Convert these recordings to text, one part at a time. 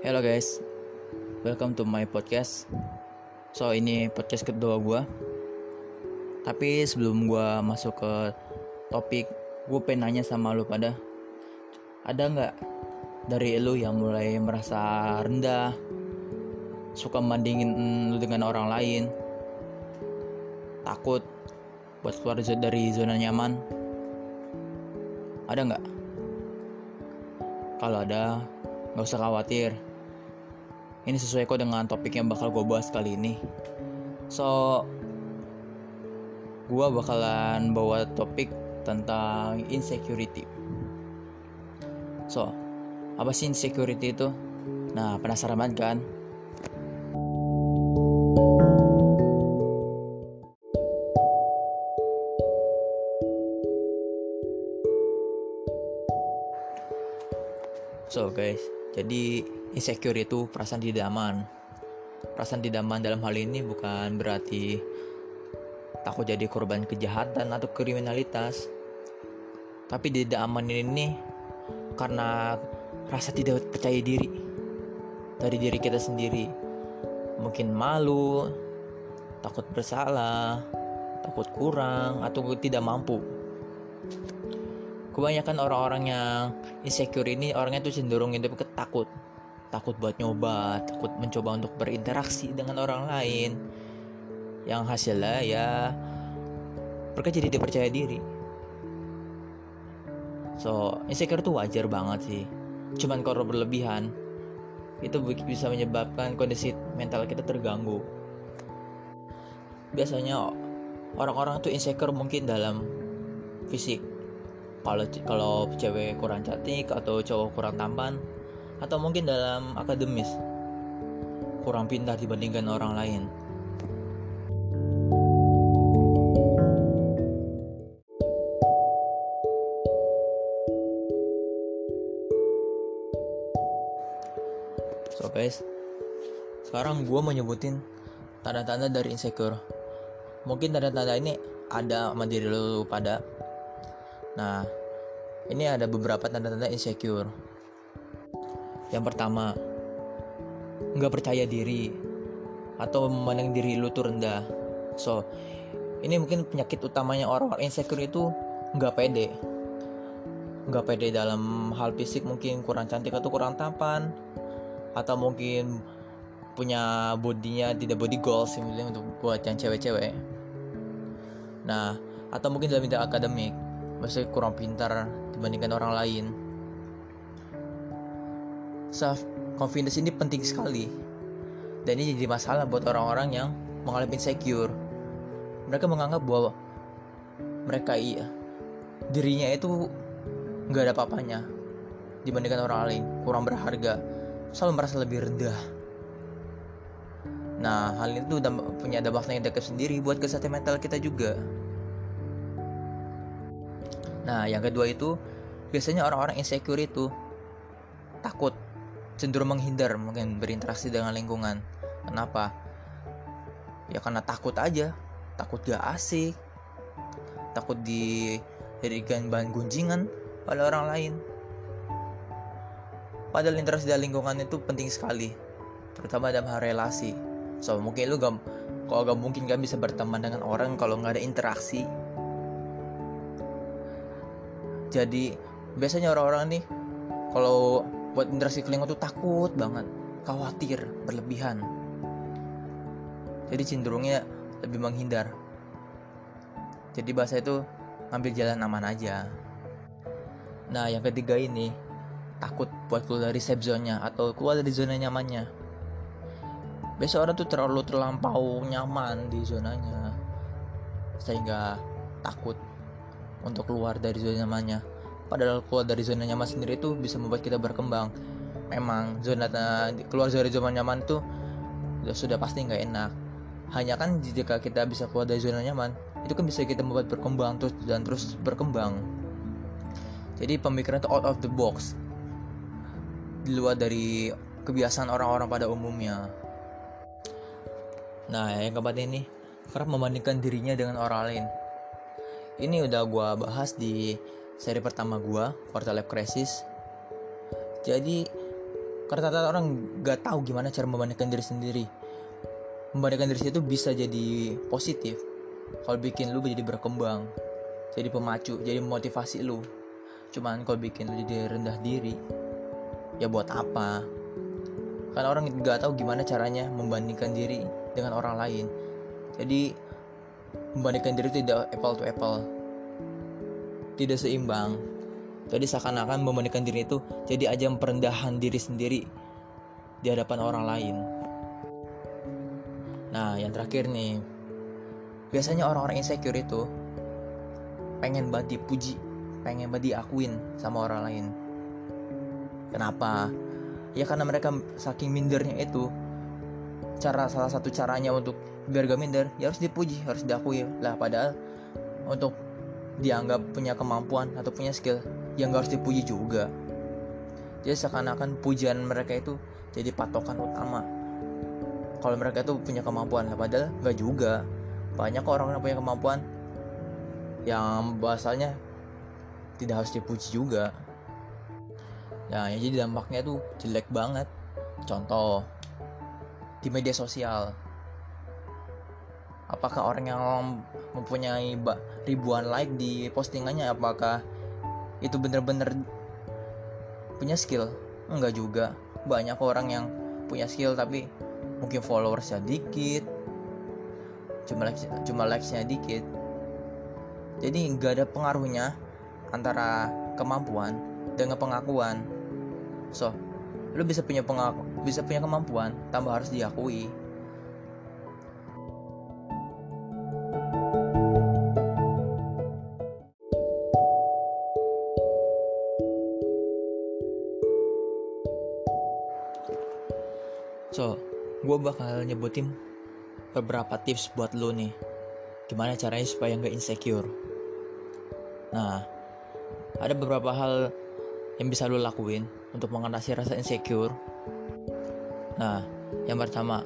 Hello guys, welcome to my podcast. So ini podcast kedua gue. Tapi sebelum gue masuk ke topik, gue pengen nanya sama lu pada, ada nggak dari lu yang mulai merasa rendah, suka membandingin lu dengan orang lain, takut buat keluar dari zona nyaman? Ada nggak? Kalau ada, nggak usah khawatir. Ini sesuai kok dengan topik yang bakal gue bahas kali ini. So, gue bakalan bawa topik tentang insecurity. So, apa sih insecurity itu? Nah, penasaran banget kan? So guys, jadi insecure itu perasaan tidak aman. Perasaan tidak aman dalam hal ini bukan berarti takut jadi korban kejahatan atau kriminalitas. Tapi tidak aman ini karena rasa tidak percaya diri dari diri kita sendiri. Mungkin malu, takut bersalah, takut kurang atau tidak mampu kebanyakan orang-orang yang insecure ini orangnya tuh cenderung hidup ketakut. Takut buat nyoba takut mencoba untuk berinteraksi dengan orang lain. Yang hasilnya ya mereka jadi tidak percaya diri. So insecure tuh wajar banget sih. Cuman kalau berlebihan itu bisa menyebabkan kondisi mental kita terganggu. Biasanya orang-orang tuh insecure mungkin dalam fisik kalau kalau cewek kurang cantik atau cowok kurang tampan atau mungkin dalam akademis kurang pintar dibandingkan orang lain. So guys, sekarang gue mau nyebutin tanda-tanda dari insecure. Mungkin tanda-tanda ini ada sama diri lu pada Nah, ini ada beberapa tanda-tanda insecure. Yang pertama, nggak percaya diri atau memandang diri lu tuh rendah. So, ini mungkin penyakit utamanya orang-orang insecure itu nggak pede. Nggak pede dalam hal fisik mungkin kurang cantik atau kurang tampan atau mungkin punya bodinya tidak body goals yang untuk buat yang cewek-cewek. Nah, atau mungkin dalam bidang akademik masih kurang pintar dibandingkan orang lain. Self confidence ini penting sekali. Dan ini jadi masalah buat orang-orang yang mengalami insecure. Mereka menganggap bahwa mereka iya dirinya itu nggak ada apa-apanya dibandingkan orang lain. Kurang berharga. Selalu merasa lebih rendah. Nah hal itu punya dampak negatif sendiri buat kesehatan mental kita juga Nah, yang kedua itu biasanya orang-orang insecure itu takut, cenderung menghindar mungkin berinteraksi dengan lingkungan. Kenapa? Ya karena takut aja, takut gak asik, takut dijadikan bahan gunjingan pada orang lain. Padahal interaksi dengan lingkungan itu penting sekali, terutama dalam hal relasi. So mungkin lu gak, kalau gak mungkin gak bisa berteman dengan orang kalau nggak ada interaksi jadi biasanya orang-orang nih kalau buat interaksi kelingking tuh takut banget khawatir berlebihan. Jadi cenderungnya lebih menghindar. Jadi bahasa itu ngambil jalan aman aja. Nah yang ketiga ini takut buat keluar dari safe zone-nya atau keluar dari zona nyamannya. Biasa orang tuh terlalu terlampau nyaman di zonanya sehingga takut untuk keluar dari zona nyamannya. Padahal keluar dari zona nyaman sendiri itu bisa membuat kita berkembang. Memang zona keluar dari zona nyaman itu sudah pasti nggak enak. Hanya kan jika kita bisa keluar dari zona nyaman itu kan bisa kita membuat berkembang terus dan terus berkembang. Jadi pemikiran itu out of the box. Di luar dari kebiasaan orang-orang pada umumnya. Nah yang keempat ini kerap membandingkan dirinya dengan orang lain ini udah gue bahas di seri pertama gue Portal Life Crisis. Jadi karena orang gak tahu gimana cara membandingkan diri sendiri. Membandingkan diri itu bisa jadi positif. Kalau bikin lu jadi berkembang jadi pemacu jadi motivasi lu. Cuman kalau bikin lu jadi rendah diri ya buat apa? Karena orang gak tahu gimana caranya membandingkan diri dengan orang lain. Jadi membandingkan diri tidak apple to apple tidak seimbang jadi seakan-akan membandingkan diri itu jadi ajang perendahan diri sendiri di hadapan orang lain. Nah, yang terakhir nih. Biasanya orang-orang insecure itu pengen banget dipuji, pengen banget diakuin sama orang lain. Kenapa? Ya karena mereka saking mindernya itu cara salah satu caranya untuk biar gak minder ya harus dipuji, harus diakui lah padahal untuk dianggap punya kemampuan atau punya skill yang gak harus dipuji juga. Jadi seakan-akan pujian mereka itu jadi patokan utama. Kalau mereka itu punya kemampuan padahal gak juga. Banyak orang yang punya kemampuan yang bahasannya tidak harus dipuji juga. Ya, ya jadi dampaknya tuh jelek banget. Contoh di media sosial apakah orang yang mempunyai ribuan like di postingannya? Apakah itu bener-bener punya skill? Enggak juga. Banyak orang yang punya skill tapi mungkin followersnya dikit. Cuma likes cuma likesnya dikit. Jadi nggak ada pengaruhnya antara kemampuan dengan pengakuan. So lu bisa punya pengaku bisa punya kemampuan tambah harus diakui So, gue bakal nyebutin beberapa tips buat lo nih. Gimana caranya supaya nggak insecure. Nah, ada beberapa hal yang bisa lo lakuin untuk mengatasi rasa insecure. Nah, yang pertama,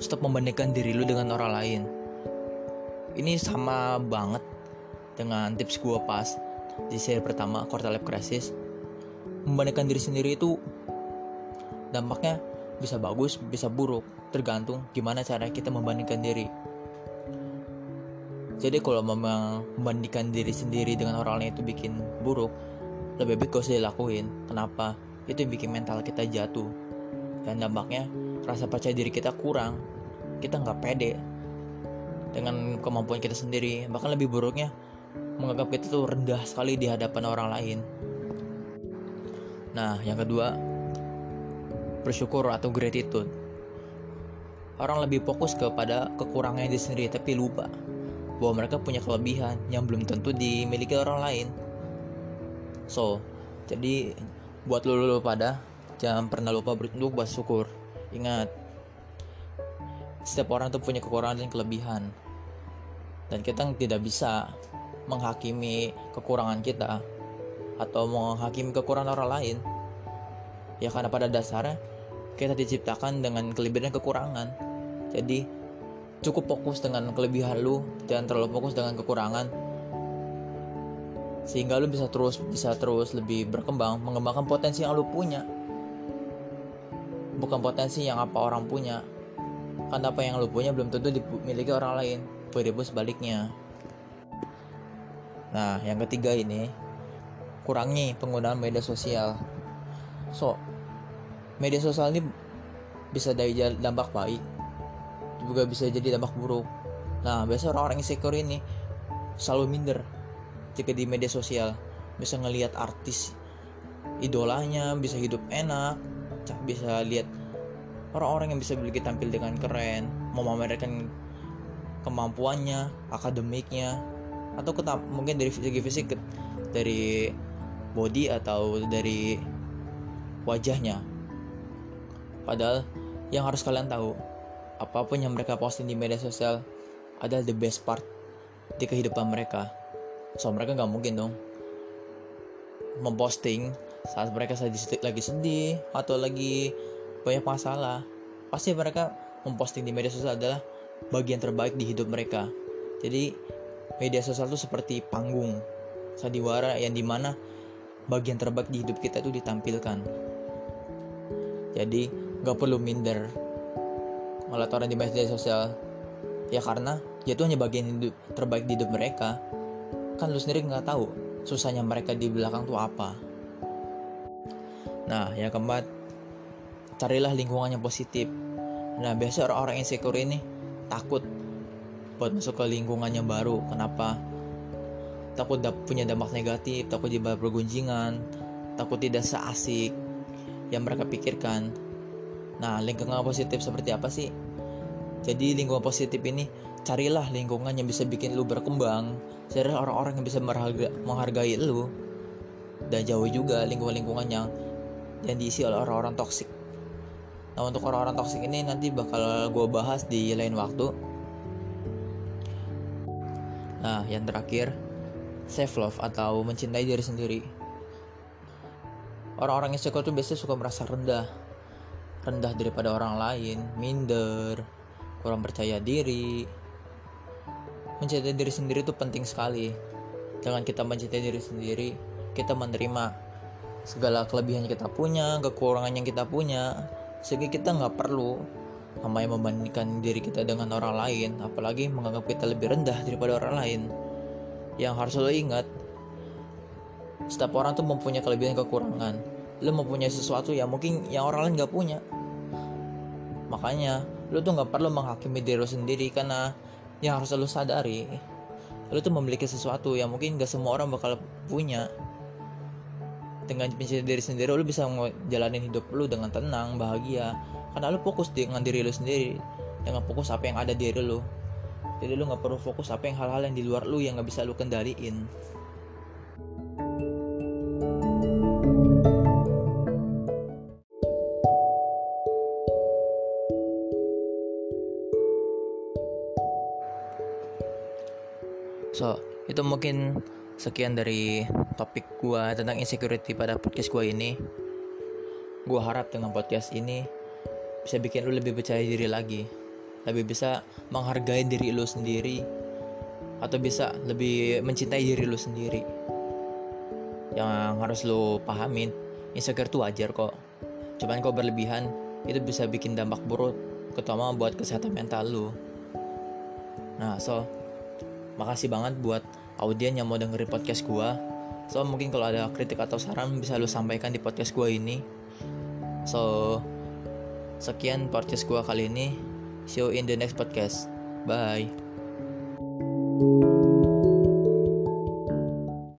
stop membandingkan diri lo dengan orang lain. Ini sama banget dengan tips gue pas di seri pertama quarter life crisis. Membandingkan diri sendiri itu dampaknya bisa bagus bisa buruk tergantung gimana cara kita membandingkan diri. Jadi kalau memang membandingkan diri sendiri dengan orang lain itu bikin buruk lebih baik gak usah dilakuin. Kenapa? Itu yang bikin mental kita jatuh. Dan dampaknya rasa percaya diri kita kurang. Kita nggak pede dengan kemampuan kita sendiri. Bahkan lebih buruknya menganggap kita tuh rendah sekali di hadapan orang lain. Nah yang kedua bersyukur atau gratitude. Orang lebih fokus kepada kekurangan diri sendiri tapi lupa bahwa mereka punya kelebihan yang belum tentu dimiliki orang lain. So, jadi buat lo, lo pada jangan pernah lupa untuk bersyukur. Ingat, setiap orang tuh punya kekurangan dan kelebihan. Dan kita tidak bisa menghakimi kekurangan kita atau menghakimi kekurangan orang lain. Ya karena pada dasarnya kita diciptakan dengan kelebihan dan kekurangan. Jadi cukup fokus dengan kelebihan lu jangan terlalu fokus dengan kekurangan. Sehingga lu bisa terus bisa terus lebih berkembang mengembangkan potensi yang lu punya. Bukan potensi yang apa orang punya. Karena apa yang lu punya belum tentu dimiliki orang lain begitu sebaliknya. Nah yang ketiga ini kurangi penggunaan media sosial. So media sosial ini bisa dari dampak baik juga bisa jadi dampak buruk. Nah biasa orang-orang insecure ini selalu minder jika di media sosial. Bisa ngelihat artis idolanya bisa hidup enak bisa lihat orang-orang yang bisa beli tampil dengan keren memamerkan kemampuannya akademiknya atau ketap, mungkin dari segi fisik dari body atau dari wajahnya Padahal yang harus kalian tahu, apa pun yang mereka posting di media sosial adalah the best part di kehidupan mereka. So mereka nggak mungkin dong memposting saat mereka lagi sedih atau lagi banyak masalah. Pasti mereka memposting di media sosial adalah bagian terbaik di hidup mereka. Jadi media sosial itu seperti panggung sandiwara yang di mana bagian terbaik di hidup kita itu ditampilkan jadi gak perlu minder. Ngeliat orang di media sosial. Ya karena dia tuh hanya bagian hidup terbaik di hidup mereka. Kan lu sendiri nggak tahu susahnya mereka di belakang tuh apa. Nah yang keempat carilah lingkungan yang positif. Nah biasa orang-orang insecure ini takut buat masuk ke lingkungan yang baru. Kenapa? Takut punya dampak negatif takut di bergunjingan takut tidak seasik yang mereka pikirkan nah lingkungan positif seperti apa sih? Jadi lingkungan positif ini carilah lingkungan yang bisa bikin lu berkembang. Carilah orang-orang yang bisa menghargai, lu. Dan jauh juga lingkungan-lingkungan yang yang diisi oleh orang-orang toksik. Nah untuk orang-orang toksik ini nanti bakal gue bahas di lain waktu. Nah yang terakhir self love atau mencintai diri sendiri. Orang-orang yang suka tuh biasanya suka merasa rendah rendah daripada orang lain minder kurang percaya diri. Mencintai diri sendiri itu penting sekali. Dengan kita mencintai diri sendiri kita menerima segala kelebihan yang kita punya kekurangan yang kita punya sehingga kita nggak perlu namanya membandingkan diri kita dengan orang lain apalagi menganggap kita lebih rendah daripada orang lain. Yang harus lo ingat setiap orang tuh mempunyai kelebihan dan kekurangan lo mempunyai sesuatu yang mungkin yang orang lain nggak punya. Makanya lu tuh nggak perlu menghakimi diri lu sendiri karena yang harus lu sadari lu tuh memiliki sesuatu yang mungkin gak semua orang bakal punya. Dengan mencintai diri sendiri lu bisa ngejalanin hidup lu dengan tenang bahagia. Karena lu fokus dengan diri lu sendiri dengan fokus apa yang ada di diri lu. Jadi lu nggak perlu fokus apa yang hal-hal yang di luar lu yang nggak bisa lu kendaliin So, itu mungkin sekian dari topik gua tentang insecurity pada podcast gua ini. Gua harap dengan podcast ini bisa bikin lu lebih percaya diri lagi, lebih bisa menghargai diri lu sendiri, atau bisa lebih mencintai diri lu sendiri. Yang harus lu pahamin, insecure itu wajar kok. Cuman kok berlebihan, itu bisa bikin dampak buruk, terutama buat kesehatan mental lu. Nah, so makasih banget buat audien yang mau dengerin podcast gua. So mungkin kalau ada kritik atau saran bisa lu sampaikan di podcast gua ini. So sekian podcast gua kali ini. See you in the next podcast. Bye